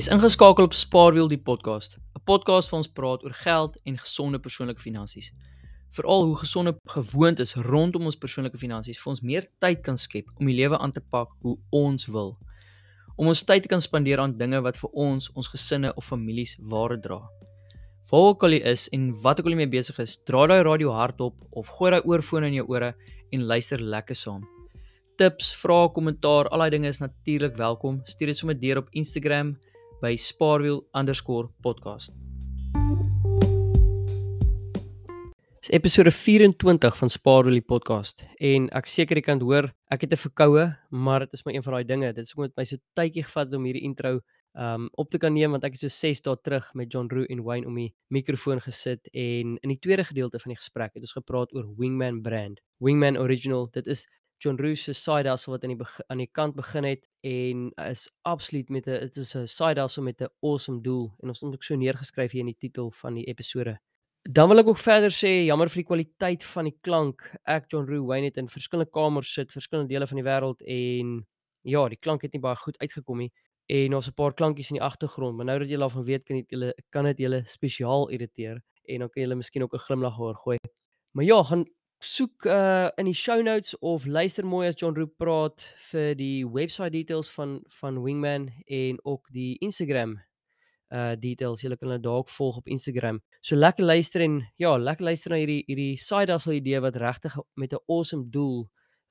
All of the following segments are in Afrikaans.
Jy's ingeskakel op Spaarwiel die podcast, 'n podcast waar ons praat oor geld en gesonde persoonlike finansies. Veral hoe gesonde gewoontes rondom ons persoonlike finansies vir ons meer tyd kan skep om die lewe aan te pak hoe ons wil. Om ons tyd te kan spandeer aan dinge wat vir ons, ons gesinne of families waarde dra. Waar ook al jy is en wat ook al jy mee besig is, dra daai radio hardop of gooi daai oorfone in jou ore en luister lekker saam. Tips, vrae, kommentaar, al daai dinge is natuurlik welkom. Stuur dit sommer deur op Instagram by spaarwiel_podcast. Dis episode 24 van Spaarwiel die podcast en ek seker jy kan hoor ek het 'n verkoue, maar dit is maar een van daai dinge. Dit is met my so tydjie gevat om hierdie intro um op te kan neem want ek het so 6 dae terug met John Roo en Wayne om die mikrofoon gesit en in die tweede gedeelte van die gesprek het ons gepraat oor Wingman brand. Wingman original, dit is John Roos se side hustle wat aan die aan die kant begin het en is absoluut met 'n dit is 'n side hustle met 'n awesome doel en ons het ook so neergeskryf hier in die titel van die episode. Dan wil ek ook verder sê jammer vir die kwaliteit van die klank. Ek John Roo Wayne het in verskillende kamers sit, verskillende dele van die wêreld en ja, die klank het nie baie goed uitgekom nie en ons 'n paar klankies in die agtergrond, maar nou dat julle al van weet kan dit julle kan dit julle spesiaal irriteer en dan kan julle miskien ook 'n glimlag hoor gooi. Maar ja, gaan soek uh in die show notes of luister mooi as John Roop praat vir die website details van van Wingman en ook die Instagram uh details. Julle kan hulle dalk volg op Instagram. So lekker luister en ja, lekker luister na hierdie hierdie side hustle idee wat regtig met 'n awesome doel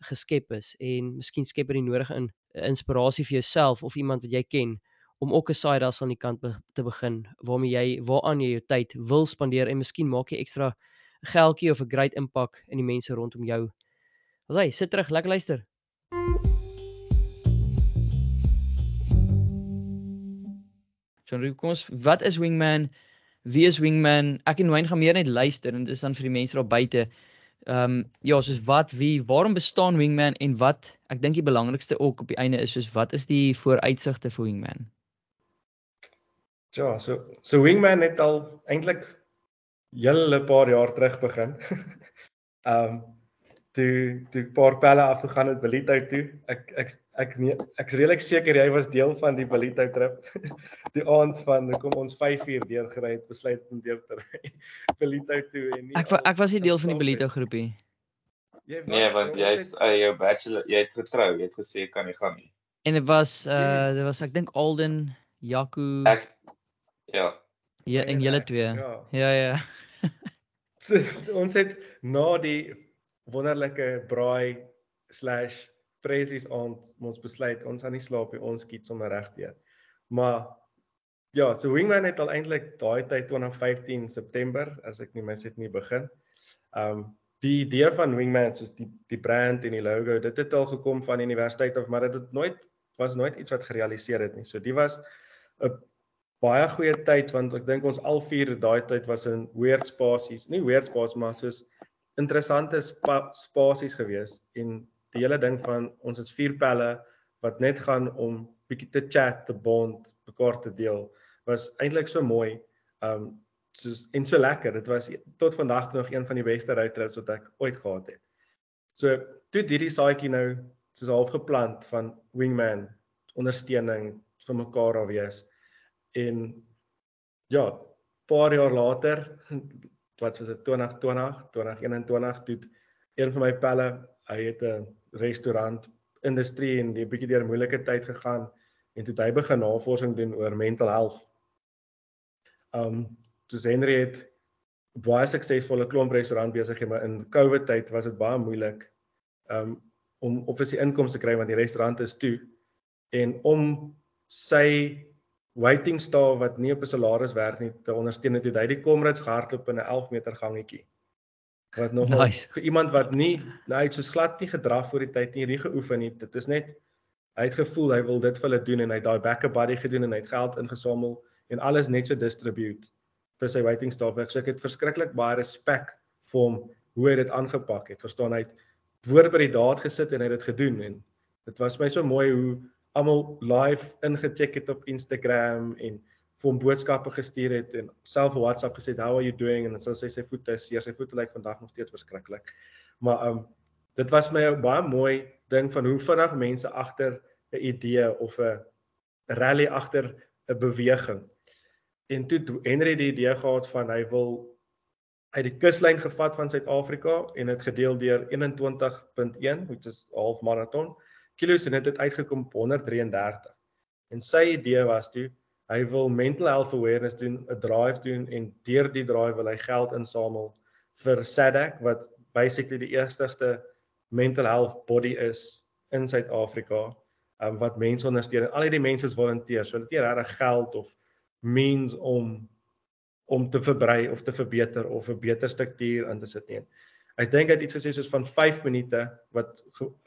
geskep is en miskien skep dit die nodige in inspirasie vir jouself of iemand wat jy ken om ook 'n side hustle aan die kant be te begin waarmee jy waaraan jy jou tyd wil spandeer en miskien maak jy ekstra geldjie of 'n great impak in die mense rondom jou. As hy sit terug, lekker luister. John Rukos, wat is Wingman? Wie is Wingman? Ek en Wayne gaan meer net luister en dit is dan vir die mense daar buite. Ehm um, ja, soos wat, wie, waarom bestaan Wingman en wat ek dink die belangrikste ook op die einde is soos wat is die vooruitsigte vir Wingman? Ja, so so Wingman het al eintlik julle paar jaar terug begin. Ehm um, toe toe 'n paar pelle afgegaan het Belito toe. Ek ek ek nee, ek's redelik seker jy was deel van die Belito trip. die aand van kom ons 5 uur deur gery het, besluit om deur te ry Belito toe en nie Ek ek was nie deel van die Belito groepie. Jy was, Nee, want jy het uh, jou bachelor, jy het getrou, jy het gesê kan nie gaan nie. En dit was uh dit was ek dink Alden, Jaco. Ek ja. Ja, en julle twee. Ja, ja. ja so, ons het na die wonderlike braai slash presies aand ons besluit ons gaan nie slaap nie ons skiet sommer regdeur. Maar ja, so Wingman het al eintlik daai tyd 2015 September as ek nie mis het nie begin. Um die idee van Wingman soos die die brand en die logo, dit het al gekom van universiteit of maar dit het nooit was nooit iets wat gerealiseer het nie. So die was 'n baie goeie tyd want ek dink ons al vier daai tyd was in weird spasies, nie weird spasies maar soos interessante spa spasies gewees en die hele ding van ons is vier pelle wat net gaan om bietjie te chat, te bond, mekaar te deel was eintlik so mooi. Um soos en so lekker. Dit was tot vandag nog een van die beste roadtrips wat ek ooit gehad het. So toe hierdie saadjie nou soos half geplant van wingman ondersteuning vir mekaar al wees en ja, paar jaar later wat was dit 2020, 2021 toe een van my pelle, hy het 'n restaurant industrie en die bietjie deur moeilike tyd gegaan en toe hy begin navorsing doen oor mental health. Um soos Henry het baie suksesvolle klomp restaurant besighede maar in COVID tyd was dit baie moeilik um om op sy inkomste te kry want die restaurant is toe en om sy waiting staff wat nie op 'n salaris werk nie te ondersteun het, het hy die Comrades gehardloop in 'n 11 meter gangetjie. Wat nog nice. iemand wat nie hy het soos glad nie gedraf voor die tyd nie, nie geoefen nie. Dit is net hy het gevoel hy wil dit vir hulle doen en hy het daai backup buddy gedoen en hy het geld ingesamel en alles net so distribute vir sy waiting staff. Ek sê ek het verskriklik baie respek vir hom hoe hy dit aangepak het. Verstaan hy het voor by die daad gesit en hy het dit gedoen en dit was my so mooi hoe almal live ingecheck het op Instagram en vir hom boodskappe gestuur het en self op WhatsApp gesê how are you doing en dan sou sy sy voete seer sy voete lyk vandag nog steeds verskriklik. Maar um dit was my baie mooi ding van hoe vinnig mense agter 'n idee of 'n rally agter 'n beweging. En toe Henry die idee gehad van hy wil uit die kuslyn gevat van Suid-Afrika en dit gedeel deur 21.1, which is half marathon kilos en dit het uitgekom op 133. En sy idee was toe hy wil mental health awareness doen, 'n drive doen en deur die drive wil hy geld insamel vir SADAG wat basically die eerste mental health body is in Suid-Afrika um, wat mense ondersteun. Al hierdie mense is volunteer, so dit is nie regtig geld of means om om te verbrei of te verbeter of 'n beter struktuur in te sit nie. Ek dink dit iets gesê soos van 5 minute wat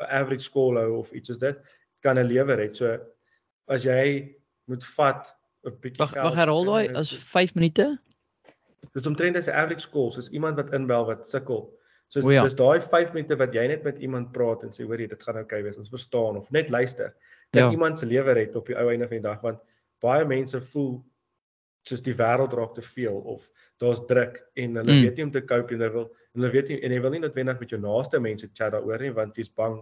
average score hou of iets soos dit kan 'n lewer het. So as jy moet vat 'n bietjie geld. Wag, herhaal daai as 5 minute. Dis omtrent as 'n average score, soos iemand wat inbel wat sukkel. So ja. dis daai 5 minute wat jy net met iemand praat en sê hoor jy dit gaan oukei okay wees. Ons verstaan of net luister. Kan ja. iemand se lewe red op die ou einde van die dag want baie mense voel soos die wêreld raak te veel of daar's druk en hulle mm. weet nie om te cope en hulle wil hulle weet nie en jy wil nie noodwendig met jou naaste mense chat daaroor nie want jy's bang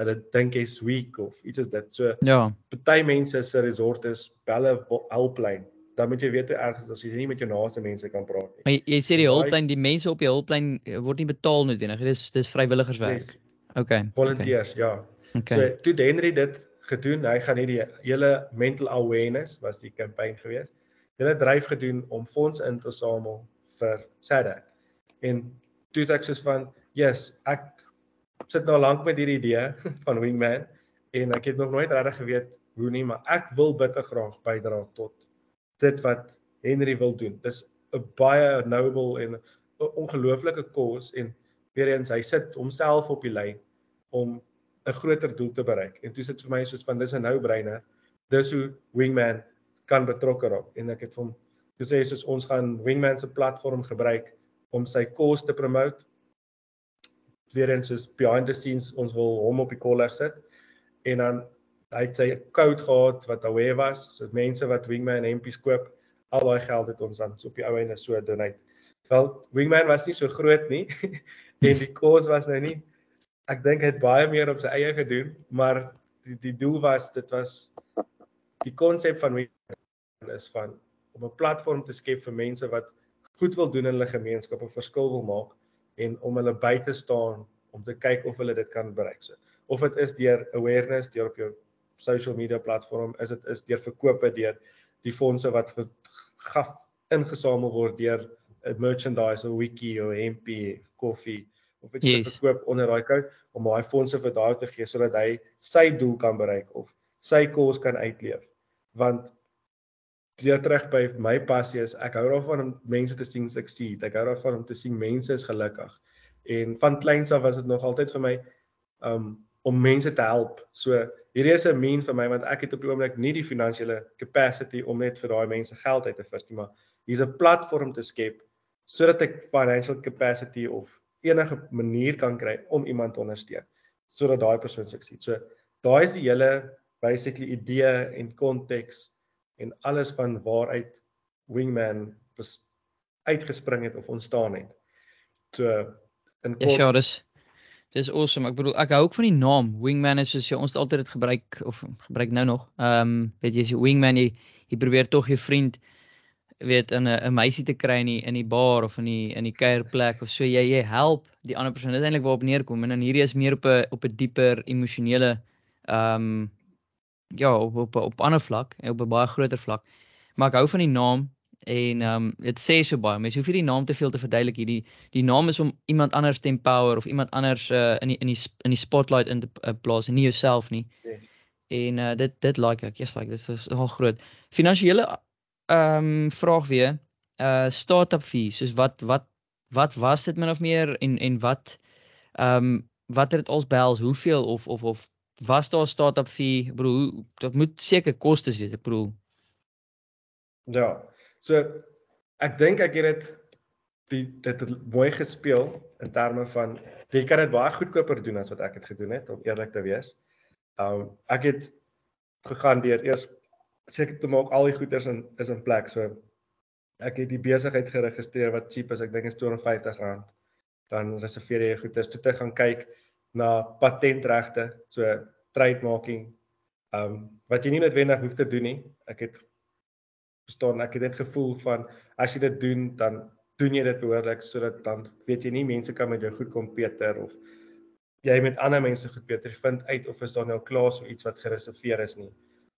hulle dink jy's weak of iets is dit. So ja. Party mense se resort is belle helpline. Dan moet jy weet hoe erg is as jy nie met jou naaste mense kan praat nie. Maar jy, jy sê die hulplyn, die mense op die hulplyn eh, word nie betaal noodwendig. Dis dis vrywilligerswerk. Yes. Okay. Volunteers, okay. ja. Okay. So toe Henry dit gedoen, hy gaan hierdie hele mental awareness was die kampanje geweest hulle dryf gedoen om fonds in te samel vir SADC. En toe het ek soos van, "Yes, ek sit nou lank met hierdie idee van Wingman en ek het nog nooit regtig geweet hoe nie, maar ek wil bitter graag bydra tot dit wat Henry wil doen. Dis 'n baie noble en 'n ongelooflike kos en weer eens hy sit homself op die lyn om 'n groter doel te bereik. En toe sit vir my soos van dis 'n nou-breiner. Dis hoe Wingman kan betrokke raak en ek het hom gesê soos ons gaan Wingman se platform gebruik om sy kos te promote. Weer eens soos behind the scenes ons wil hom op die kolleg sit en dan hy het sy code gehad wat aware was, so mense wat Wingman hempies koop, al daai geld het ons dan so op die ou ene so donate. Wel, Wingman was nie so groot nie en die kos was nou nie ek dink hy het baie meer op sy eie gedoen, maar die die doel was dit was die konsep van is van om 'n platform te skep vir mense wat goed wil doen in hulle gemeenskap of verskil wil maak en om hulle by te staan om te kyk of hulle dit kan bereik. So of dit is deur awareness deur op jou social media platform, is dit is deur verkope deur die fondse wat gaf ingesamel word deur 'n merchandise of wiki of MP koffie of iets yes. te verkoop onder daai code om daai fondse vir daai te gee sodat hy sy doel kan bereik of sy kos kan uitleef. Want weer terug by my passie is ek hou daarvan om mense te sien succeed. Ek hou daarvan om te sien mense is gelukkig. En van kleins af was dit nog altyd vir my um om mense te help. So hierdie is 'n mean vir my want ek het op die oomblik nie die finansiële capacity om net vir daai mense geld uit te vis nie, maar hier's 'n platform te skep sodat ek financial capacity of enige manier kan kry om iemand te ondersteun sodat daai persoon sukses. So daai is die hele basically idee en konteks en alles van waaruit Wingman uitgespring het of ontstaan het. So in kort Ja, ja, dis dis awesome. Ek bedoel ek hou ook van die naam Wingman is soos jy ons altyd dit gebruik of gebruik nou nog. Ehm um, weet jy as jy Wingman jy, jy probeer tog jou vriend weet in 'n 'n meisie te kry in die, in die bar of in die in die kuierplek of so jy jy help die ander persoon. Dit is eintlik waarop neerkom en dan hierdie is meer op 'n op 'n dieper emosionele ehm um, ja, op op op ander vlak en op 'n baie groter vlak. Maar ek hou van die naam en ehm um, dit sê so baie. Mens hoef nie die naam te veel te verduidelik hier. Die die naam is om iemand anders te empower of iemand anders uh, in die in die in die spotlight in te uh, plaas en nie jouself nie. Yes. En uh, dit dit like ek. Yes, like dit is nogal groot. Finansiële ehm um, vraag weer. Uh startup fee, soos wat wat wat was dit min of meer en en wat ehm um, wat het dit als behels? Hoeveel of of of was daar startup fee bro dit moet seker kostes wees ek bedoel. Ja so ek dink ek het dit die dit het mooi gespeel in terme van jy kan dit baie goedkoper doen as wat ek het gedoen het om eerlik te wees. Um ek het gegaan deur eers seker te maak al die goederes in is in plek so ek het die besigheid geregistreer wat cheap is ek dink is R250. Dan reserveer jy goederes toe te gaan kyk na patentregte, so trademarking. Um wat jy nie noodwendig hoef te doen nie. Ek het verstaan ek het net gevoel van as jy dit doen dan doen jy dit behoorlik sodat dan weet jy nie mense kan met jou goed kompeteer of jy met ander mense goed beter vind uit of is daar nou klaar so iets wat gereserveer is nie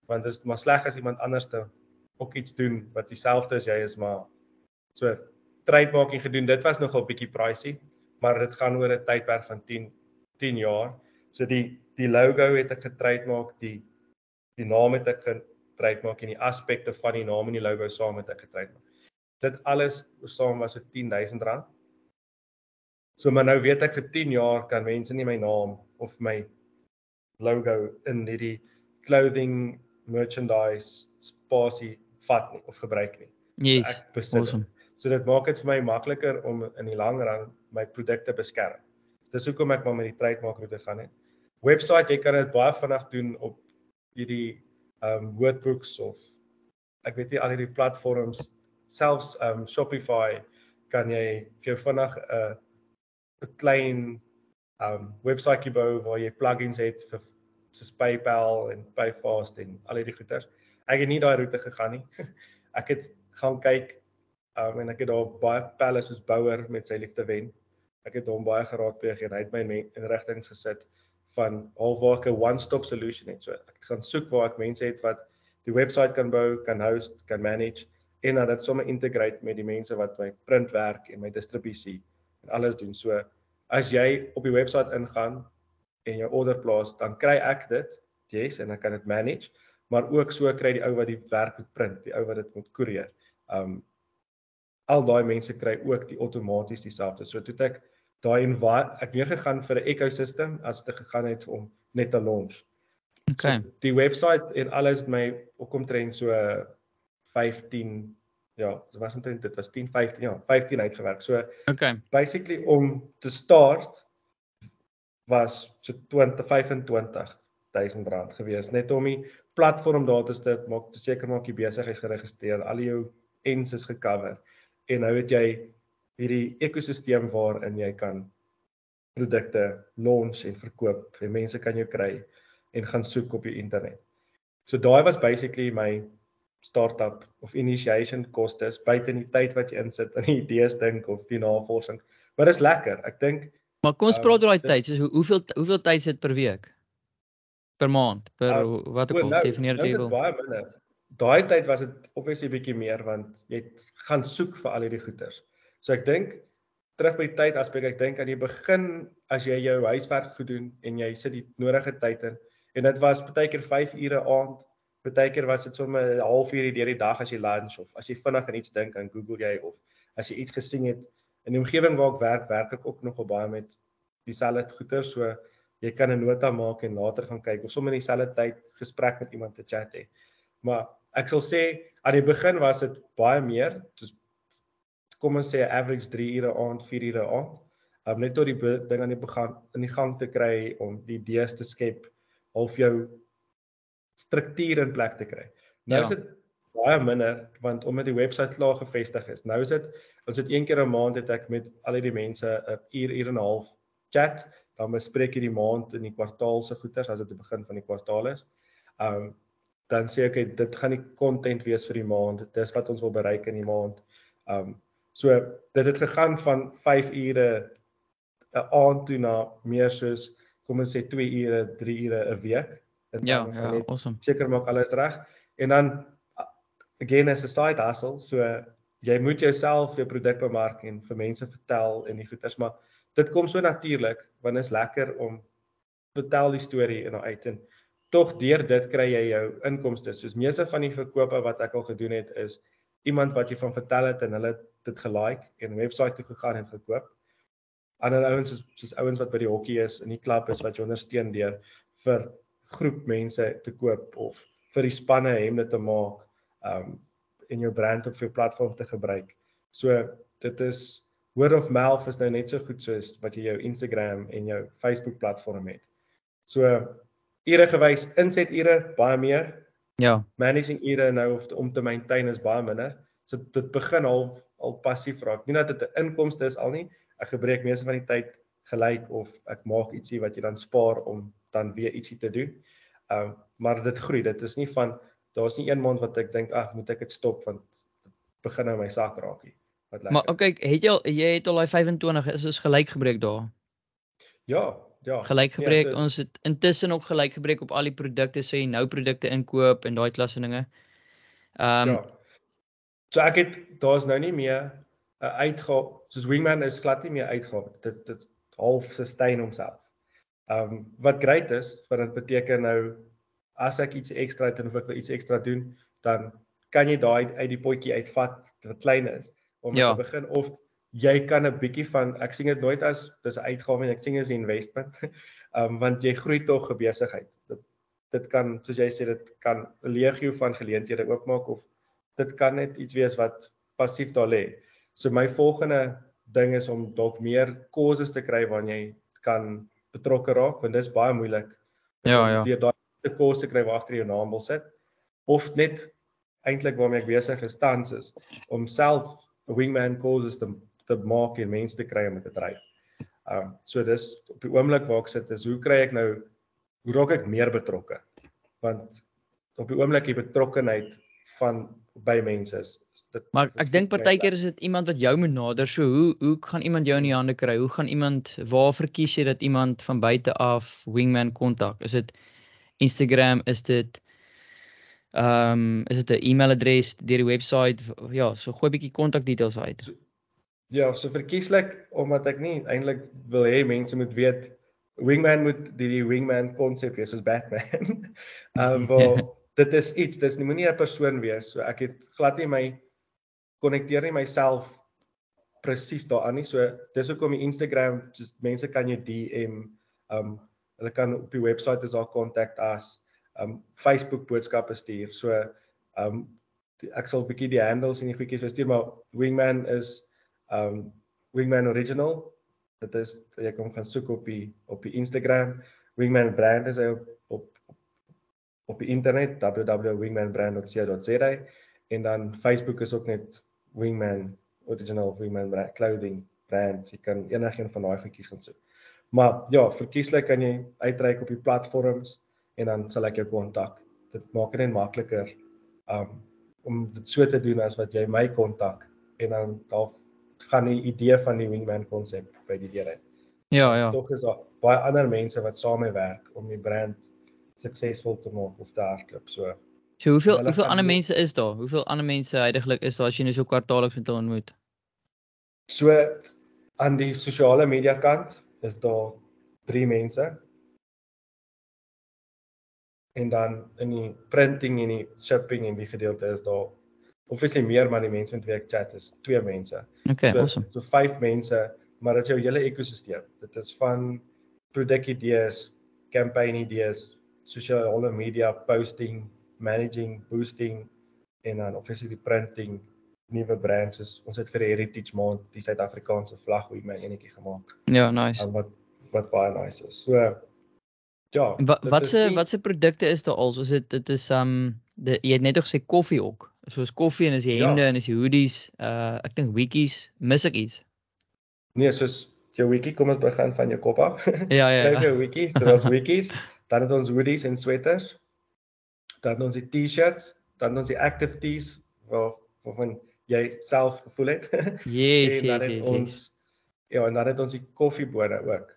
want dit is maar sleg as iemand anderste ook iets doen wat dieselfde as jy is maar so trademarking gedoen dit was nogal bietjie pricey maar dit gaan oor 'n tydperk van 10 10 jaar so die die logo het ek getrademark die die naam het ek getrademark en die aspekte van die naam en die logo saam het ek getrademark dit alles saam was dit 10000 rand So maar nou weet ek vir 10 jaar kan mense nie my naam of my logo in hierdie clothing merchandise spasie vat nie of gebruik nie. Yes. Ek besit. Awesome. So dit maak dit vir my makliker om in die lang run my produkte beskerm. Dis hoekom ek maar met die trademark roete gaan het. Website jy kan dit baie vinnig doen op hierdie um Wordbooks of ek weet nie al hierdie platforms selfs um Shopify kan jy vir jou vinnig 'n uh, 'n klein um webwerkie bou waar jy plugins het vir soos PayPal en Payfast en al hierdie goeders. Ek het nie daai roete gegaan nie. Ek het gaan kyk um en ek het daar baie pelle soos Bouwer met sy liefde wen. Ek het hom baie geraadpleeg en hy het my in rigtings gesit van alwaar 'n one-stop solution het. So ek gaan soek waar ek mense het wat die webwerf kan bou, kan host, kan manage en dan dit sommer integrate met die mense wat my printwerk en my distribusie en alles doen. So as jy op die webwerf ingaan en jou order plaas, dan kry ek dit, yes, en ek kan dit manage, maar ook so kry die ou wat die werk moet print, die ou wat dit moet koerier. Um al daai mense kry ook die outomaties dieselfde. So toe ek daai en ek weer gegaan vir 'n ekosistem as dit gegaan het om net te launch. Okay. So, die webwerf en alles my ook omtrent so 15 ja, dit was omtrent dit was 10 15 ja, 15 uitgewerk. So okay. Basically om te start was so 20 25 1000 rand gewees net om die platform daar te sit, maak te seker maak jy besigheid geregistreer, al jou ens is gecover en nou het jy hierdie ekosisteem waarin jy kan produkte launch en verkoop en mense kan jou kry en gaan soek op die internet. So daai was basically my startup of initiation kostes buite in die tyd wat jy insit in die idees dink of die navorsing. Maar dis lekker. Ek dink Maar kom ons um, praat oor daai tyd. So hoeveel hoeveel tyd sit per week? Per maand? Per uh, wat ook al nou, definieer jy wil. Dit baie minder. Daai tyd was dit obviously bietjie meer want jy gaan soek vir al hierdie goeders. So ek dink terug by die tyd aspek ek dink aan die begin as jy jou huiswerk gedoen en jy sit die nodige tyd in en dit was baie keer 5 ure aand Partykeer was dit sommer 'n halfuurie deur die dag as jy lunch of as jy vinnig aan iets dink aan Google jy of as jy iets gesien het in die omgewing waar ek werk, werk ek ook nogal baie met dieselfde goeie so jy kan 'n nota maak en later gaan kyk of sommer in dieselfde tyd gesprek met iemand te chat hê. Maar ek sal sê aan die begin was dit baie meer, soos kom ons sê average 3 ure aand, 4 ure aand. Um, net tot die ding aan die begin in die gang te kry om die idees te skep half jou struktuur in plek te kry. Nou ja. is dit baie minder want omdat die webwerf klaar gevestig is. Nou is dit ons het een keer 'n maand het ek met al die mense 'n uur uur en 'n half chat, dan bespreek jy die maand en die kwartaal se goeders as dit die begin van die kwartaal is. Um dan sê ek okay, dit gaan die content wees vir die maand. Dis wat ons wil bereik in die maand. Um so dit het gegaan van 5 ure 'n aand toe na meer soos kom ons sê 2 ure, 3 ure 'n week Ja, ja, awesome. Seker maak alles reg. En dan again as a side hustle, so jy moet jouself jou produk bemark en vir mense vertel en die goeders, maar dit kom so natuurlik want dit is lekker om vertel die storie en uit en tog deur dit kry jy jou inkomste. Soos meeste van die verkope wat ek al gedoen het is iemand wat jy van vertel het en hulle dit gelike en 'n webwerf toe gegaan en gekoop. Ander ouens soos soos ouens wat by die hokkie is in die klub is wat jy ondersteun deur vir groep mense te koop of vir die spanne hemde te maak um en jou brand op jou platform te gebruik. So dit is word of mouth is nou net so goed soos wat jy jou Instagram en jou Facebook platform het. So ure gewys inset ure baie meer. Ja. Managing ure nou of om te maintain is baie minder. So dit begin al al passief raak. Nie dat dit 'n inkomste is al nie. Ek gebruik meeste van die tyd gelyk of ek maak ietsie wat jy dan spaar om dan weer ietsie te doen. Ehm um, maar dit groei. Dit is nie van daar's nie een maand wat ek dink ag, moet ek dit stop want dit begin nou my sak raak hier. Wat lekker. Maar okay, het jy al jy het al daai 25 is ons gelyk gebreek daar? Ja, ja. Gelyk nee, gebreek. Nee, so, ons het intussen ook gelyk gebreek op al die produkte so jy nou produkte inkoop en daai klas van dinge. Ehm um, ja. So ek het daar's nou nie meer 'n uitgawe soos Wingman is glad nie meer uitgawe. Dit dit half sustain homself. Ehm um, wat great is, wat dit beteken nou as ek iets ekstra het en of ek wil iets ekstra doen, dan kan jy daai uit die potjie uitvat wat klein is om ja. te begin of jy kan 'n bietjie van ek sien dit nooit as dis 'n uitgawe en ek sien dit as 'n investment. Ehm um, want jy groei tog 'n besigheid. Dit dit kan soos jy sê dit kan 'n legio van geleenthede oopmaak of dit kan net iets wees wat passief daar lê. So my volgende ding is om dalk meer kursusse te kry waar jy kan betrokke raak want dit is baie moeilik. Ja ja. Jy daai kursusse kry waar agter jou naam wil sit of net eintlik waarmee ek besig is tans is om self 'n wingman kursus te te maak en mense te kry om te dryf. Um so dis op die oomblik waar ek sit is hoe kry ek nou hoe raak ek meer betrokke? Want op die oomblik die betrokkenheid van by mense is dit Maar ek dink partykeer is dit iemand wat jou moet nader. So hoe hoe gaan iemand jou in die hande kry? Hoe gaan iemand waar verkies jy dat iemand van buite af wingman kontak? Is dit Instagram? Is dit ehm um, is dit 'n e-mailadres deur die webwerf? Ja, so gooi 'n bietjie kontak details uit. Ja, so verkieslik omdat ek nie eintlik wil hê mense moet weet wingman moet die, die wingman konsep wees soos Batman. Ehm um, dit is iets, dis nie moenie 'n persoon wees. So ek het glad nie my konnekteer nie myself presies daaraan nie. So dis hoekom die Instagram, just mense kan jou DM, um hulle kan op die webwerf is daar kontak as um Facebook boodskappe stuur. So um ek sal 'n bietjie die handles en die goedjies verstuur, maar Wingman is um Wingman original. Dit is jy kan gaan soek op die op die Instagram. Wingman brand is op op op die internet www.wingmanbrand.co.za en dan Facebook is ook net Wingman original Wingman brand, clothing brand. Jy kan enigiets van daai goedjies gaan soek. Maar ja, verkieslik kan jy uitreik op die platforms en dan sal ek jou kontak. Dit maak dit net makliker um om dit so te doen as wat jy my kontak en dan daar gaan die idee van die Wingman konsep by die deur uit. Ja, ja. Tog is daar baie ander mense wat saam werk om die brand suksesvol te maak of te hardloop. So So hoeveel hoeveel ander mense is daar? Hoeveel ander mense heidaglik is daar as jy nou so kwartaalliks met hulle ontmoet? So aan die sosiale media kant is daar 3 mense. En dan in die printing en die shipping en die gedeelte is daar obviously meer maar die mense met wie ek chat is 2 mense. Okay, so, awesome. So 5 mense, maar dit is jou hele ekosisteem. Dit is van produkidees, campaign idees, sosiale media posting, managing, boosting en dan obviously die printing nuwe brands is ons het vir Heritage Month die Suid-Afrikaanse vlag hoe my enetjie gemaak. Ja, nice. En wat wat baie nice is. So ja. Wat watse watse produkte is daar als? Is dit dit is um die, jy het net gesê koffie ook. Soos koffie en is die hemde ja. en is die hoodies. Uh ek dink wikkies, mis ek iets? Nee, soos jou wikkie kom dit begin van jou kop af. Ja, ja. Kyk jou wikkies, so daar's wikkies, dan het ons hoodies en sweaters dan ons die T-shirts, dan ons die active tees waar waarvan jy self gevoel het. Yes, yes, yes, ons, yes. Ja, en dan het ons die koffiebone ook.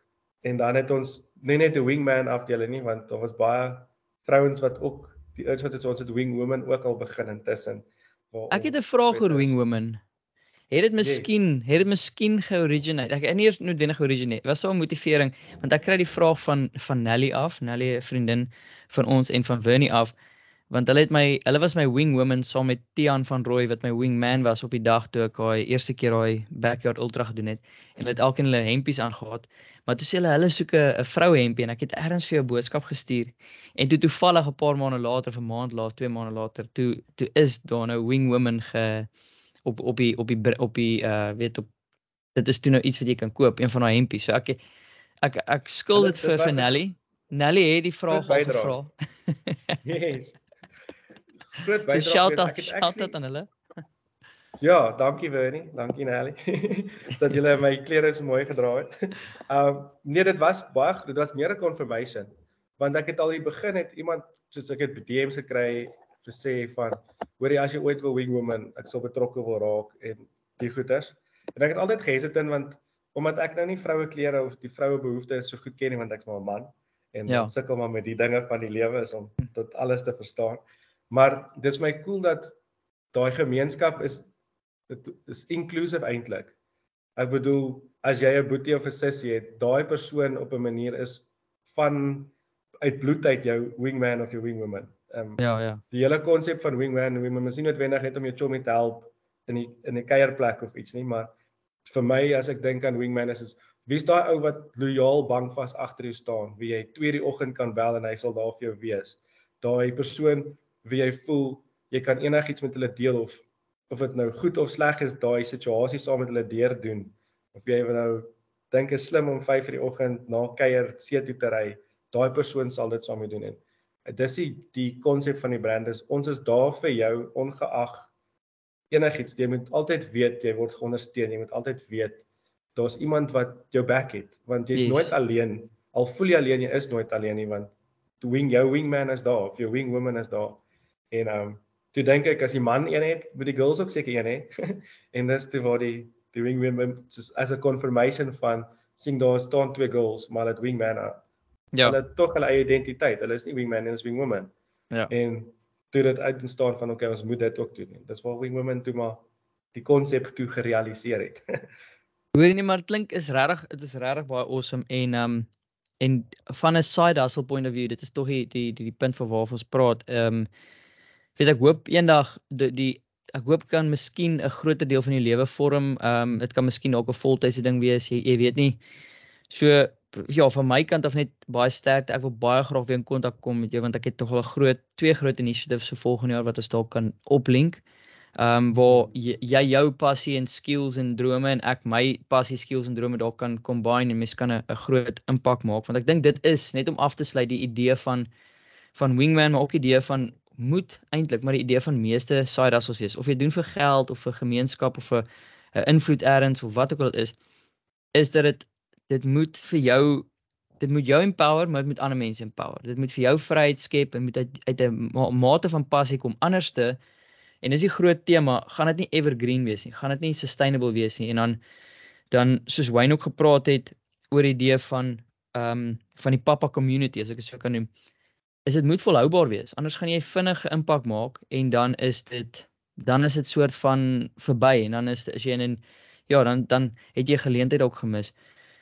En dan het ons nie net 'n wingman afdeling nie, want daar was baie vrouens wat ook die iets wat het ons het wing women ook al begin intussen. Ek het 'n vraag oor wing women. Het dit miskien, yes. het dit miskien georiginate? Ek nie eers noodwendig georiginate. Was so 'n motivering want ek kry die vraag van van Nelly af, Nelly 'n vriendin van ons en van Winnie af want hulle het my hulle was my wing woman saam met Tian van Rooi wat my wing man was op die dag toe ek daai eerste keer daai backyard ultra gedoen het en hulle het elkeen hulle hempies aangehad maar toe sê hulle hulle soek 'n vroue hempie en ek het eers vir jou boodskap gestuur en toe toevallig 'n paar maande later of 'n maand later twee maande later toe toe is daar nou wing woman ge op op die op die op die uh weet op dit is toe nou iets wat jy kan koop een van daai hempies so ek ek ek skuld dit vir Finelli Nelly het die vraag al gevra. yes groot bydrae. So shout out shout out aan hulle. Ja, dankie Winnie, dankie Nelly dat julle my klere so mooi gedra het. Um nee, dit was baie dit was meer 'n confirmation want ek het al hier begin het iemand soos ek het DM's gekry gesê van hoorie as jy ooit wil wing woman, ek sal betrokke wil raak en die goeters. En ek het altyd gehesitate want omdat ek nou nie vroue klere of die vroue behoeftes so goed ken nie want ek's maar 'n man en ja. sukkel maar met die dinge van die lewe is om tot alles te verstaan. Maar dis my cool dat daai gemeenskap is dit is inklusief eintlik. Ek bedoel as jy 'n boetie of 'n sussie het, daai persoon op 'n manier is van uit bloed uit jou wingman of jou wingwoman. Ehm um, Ja, ja. Die hele konsep van wingman en wingwoman is nie noodwendig net om jou chommy te help in die in 'n kuierplek of iets nie, maar vir my as ek dink aan wingman is is wie's daai ou wat lojaal bankvas agter jou staan, wie jy 2:00 die oggend kan bel en hy sal daar vir jou wees. Daai persoon wie jy voel jy kan enigiets met hulle deel of of dit nou goed of sleg is daai situasie saam met hulle deur doen of jy nou dink is slim om 5:00 in die oggend na kuier see toe te ry daai persoon sal dit saam mee doen. En dis die die konsep van die brand is ons is daar vir jou ongeag enigiets. Jy moet altyd weet jy word ondersteun jy moet altyd weet daar's iemand wat jou back het want jy's yes. nooit alleen. Al voel jy alleen jy is nooit alleen nie want wing jou wingman is daar of jou wing woman is daar. En um toe dink ek as die man een het, moet die girls ook seker een hê. en dis toe waar die die wingman soos as 'n confirmation van sien daar staan twee girls, maar hulle het wingman. Ja. Hulle het tog hulle eie identiteit. Hulle is nie wingman en is wingwoman. Ja. En toe dit uit ontstaan van okay, ons moet dit ook doen. Dis waar wingwoman toe maar die konsep toe gerealiseer het. Hoor jy nie maar klink is regtig dit is regtig baie awesome en um en van 'n side hustle point of view dit is tog die die die, die punt van waar ons praat. Um weet ek hoop eendag die, die ek hoop kan miskien 'n groter deel van die lewe vorm. Ehm um, dit kan miskien dalk 'n voltydse ding wees. Jy, jy weet nie. So ja, van my kant af net baie sterk. Ek wil baie graag weer in kontak kom met jou want ek het tog al 'n groot twee groot initiatives vir volgende jaar wat ons dalk kan oplink. Ehm um, waar jy, jy jou passie en skills en drome en ek my passie, skills en drome dalk kan combine en mens kan 'n groot impak maak want ek dink dit is net om af te sluit die idee van van wingman maar ook die idee van moet eintlik maar die idee van meeste side hustles wees. Of jy doen vir geld of vir gemeenskap of vir 'n invloed elders of wat ook al is is dat dit dit moet vir jou dit moet jou empower maar dit moet ander mense empower. Dit moet vir jou vryheid skep en moet uit uit 'n mate van passie kom anderste en dis die groot tema gaan dit nie evergreen wees nie gaan dit nie sustainable wees nie. En dan dan soos Wayne ook gepraat het oor die idee van ehm um, van die papa community as ek dit sou kan noem is dit moet volhoubaar wees. Anders gaan jy vinnige impak maak en dan is dit dan is dit soort van verby en dan is as jy in ja, dan dan het jy geleentheid ook gemis.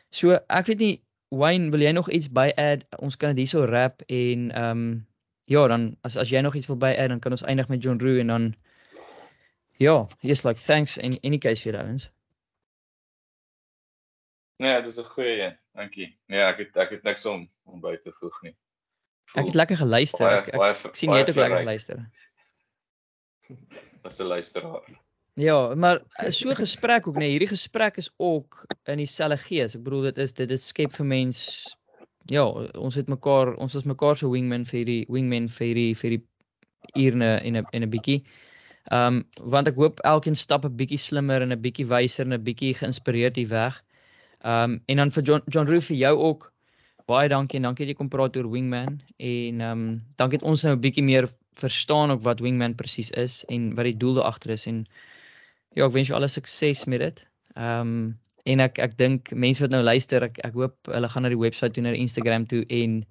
So ek weet nie Wayne, wil jy nog iets by add? Ons kan dit hierso wrap en ehm um, ja, dan as as jy nog iets wil by add, dan kan ons eindig met John Roo en dan ja, just like thanks in any case vir ouens. Nee, dit is 'n goeie een. Dankie. Nee, ek het ek het niks om om by te voeg nie. Ek het lekker geluister. Ek, ek, ek, ek sien jy het ook lekker geluister. As 'n luisteraar. Ja, maar eh, so gesprek ook nee, hierdie gesprek is ook in dieselfde gees. Ek bedoel dit is dit dit skep vir mens ja, ons het mekaar ons is mekaar so wingman vir hierdie wingman vir hierdie vir die ure in 'n in 'n bietjie. Ehm um, want ek hoop elkeen stap 'n bietjie slimmer en 'n bietjie wyser en 'n bietjie geïnspireerd hier weg. Ehm um, en dan vir John John Roo vir jou ook baie dankie en dankie dat jy kom praat oor Wingman en ehm um, dankie dat ons nou 'n bietjie meer verstaan ook wat Wingman presies is en wat die doel daar agter is en ja, ek wens jou alle sukses met dit. Ehm um, en ek ek dink mense wat nou luister, ek ek hoop hulle gaan na die webwerf toe, na Instagram toe en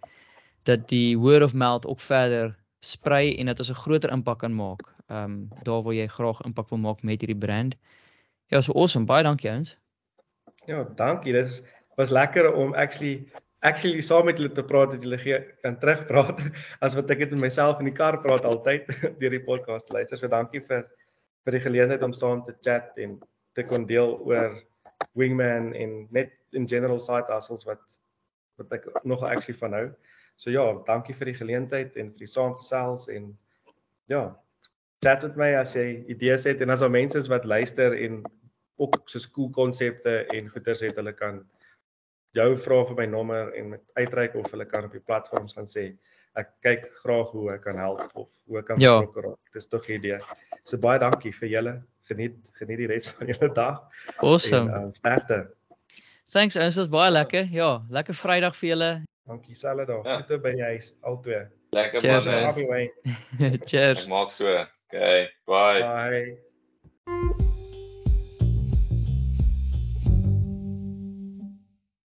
dat die word of mouth ook verder sprei en dat ons 'n groter impak kan maak. Ehm um, daar waar jy graag impak wil maak met hierdie brand. Ja, so awesome. Baie dankie ouens. Ja, dankie. Dit was lekker om actually actually saam met hulle te praat dat hulle gee kan terugpraat as wat ek dit met myself in die kar praat altyd deur die podcast luister. So dankie vir vir die geleentheid om saam te chat en te kon deel oor Wingman en net in general side hustles wat wat ek nog actually van hou. So ja, dankie vir die geleentheid en vir die saamgesels en ja, chat met my as jy idees het en as daar mense is wat luister en ook so skool konsepte en goeders het hulle kan jou vra vir my nommer en met uitreik of hulle kan op die platforms gaan sê ek kyk graag hoe ek kan help of hoe ek kan ja. betrokke raak. Dis tog 'n idee. So baie dankie vir julle. Geniet geniet die res van julle dag. Awesome. En, uh, sterkte. Thanks, ons was baie lekker. Ja, lekker Vrydag vir julle. Dankie selfe dag. Ja. Groete by die huis al twee. Lekker Cheers, man. Wayne. Cheers. Ek maak so. Okay, bye. Bye.